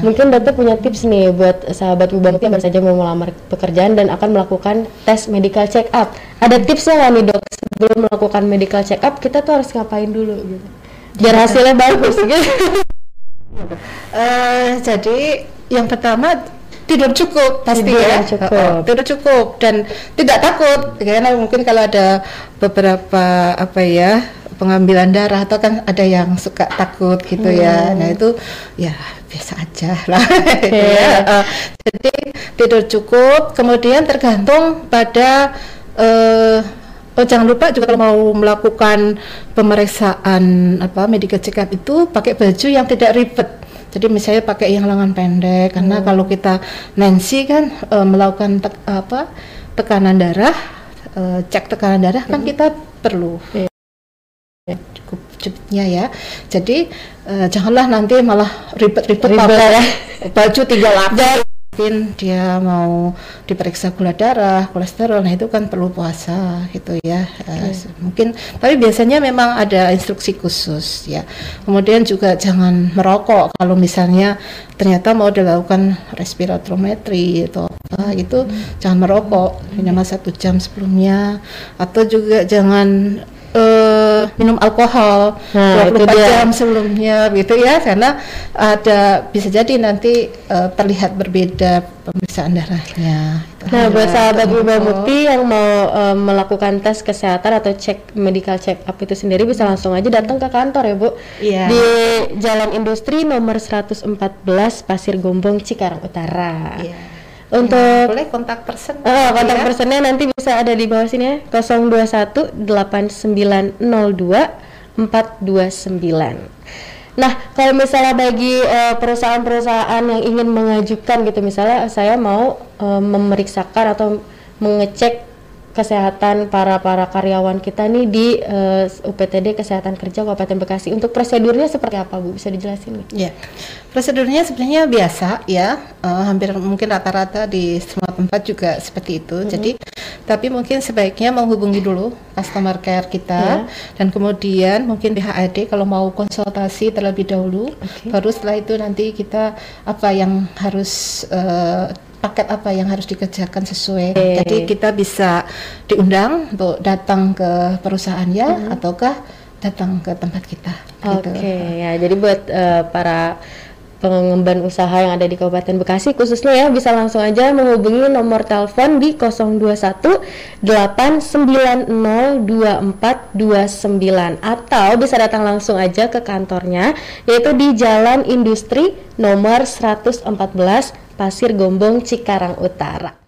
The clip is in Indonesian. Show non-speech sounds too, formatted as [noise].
Mungkin dokter punya tips nih buat sahabat Ibu Bakti yang baru saja mau melamar pekerjaan dan akan melakukan tes medical check up. Ada tipsnya nggak nih dok sebelum melakukan medical check up kita tuh harus ngapain dulu gitu? Biar hasilnya bagus [laughs] gitu. Eh, jadi yang pertama tidur cukup pasti Tidur ya cukup. Oh, tidur cukup dan tidak takut karena mungkin kalau ada beberapa apa ya pengambilan darah atau kan ada yang suka takut gitu ya. Nah itu ya biasa aja lah. [laughs] Ya. Eh, jadi tidur cukup kemudian tergantung pada eh Oh, jangan lupa juga kalau mau melakukan pemeriksaan apa medical check up itu pakai baju yang tidak ribet. Jadi misalnya pakai yang lengan pendek karena kalau kita Nancy kan eh, melakukan tek- apa tekanan darah, eh, cek tekanan darah kan kita perlu cukup cepatnya ya. Jadi eh, janganlah nanti malah ribet-ribet Ribet pakai ya. [laughs] baju tiga lapis. Mungkin dia mau diperiksa gula darah, kolesterol, nah itu kan perlu puasa gitu ya. Eh, mungkin tapi biasanya memang ada instruksi khusus ya. Kemudian juga jangan merokok kalau misalnya ternyata mau dilakukan respiratometri atau apa gitu, jangan merokok minimal satu jam sebelumnya atau juga jangan minum alkohol Nah, 24 itu dia. jam sebelumnya gitu ya karena ada bisa jadi nanti eh, terlihat berbeda pemeriksaan darahnya. Gitu. Nah, buat sahabat Ibu. Mukti yang mau eh, melakukan tes kesehatan atau cek medical check up itu sendiri bisa langsung aja datang ke kantor ya, Bu. Iya. Di Jalan Industri nomor 114 Pasir Gombong Cikarang Utara. Iya. Untuk Ya, boleh kontak person Eh, kontak ya. personnya nanti bisa ada di bawah sini ya 021 8902 429. Nah, kalau misalnya bagi eh, perusahaan-perusahaan yang ingin mengajukan gitu misalnya saya mau eh, memeriksakan atau mengecek kesehatan para para karyawan kita nih di eh, UPTD Kesehatan Kerja Kabupaten Bekasi. Untuk prosedurnya seperti apa, Bu? Bisa dijelasin nggak? Ya, prosedurnya sebenarnya biasa ya, eh, hampir mungkin rata-rata di semua tempat juga seperti itu. Jadi, tapi mungkin sebaiknya menghubungi dulu customer care kita, dan kemudian mungkin PHAD kalau mau konsultasi terlebih dahulu, Oke. baru setelah itu nanti kita apa yang harus eh, paket apa yang harus dikerjakan sesuai. Oke. Jadi kita bisa diundang untuk datang ke perusahaannya ataukah datang ke tempat kita. Oke gitu. ya, jadi buat eh, para pengemban usaha yang ada di Kabupaten Bekasi khususnya ya bisa langsung aja menghubungi nomor telepon di 021 890 2429 atau bisa datang langsung aja ke kantornya yaitu di Jalan Industri nomor 114 Pasir Gombong Cikarang Utara.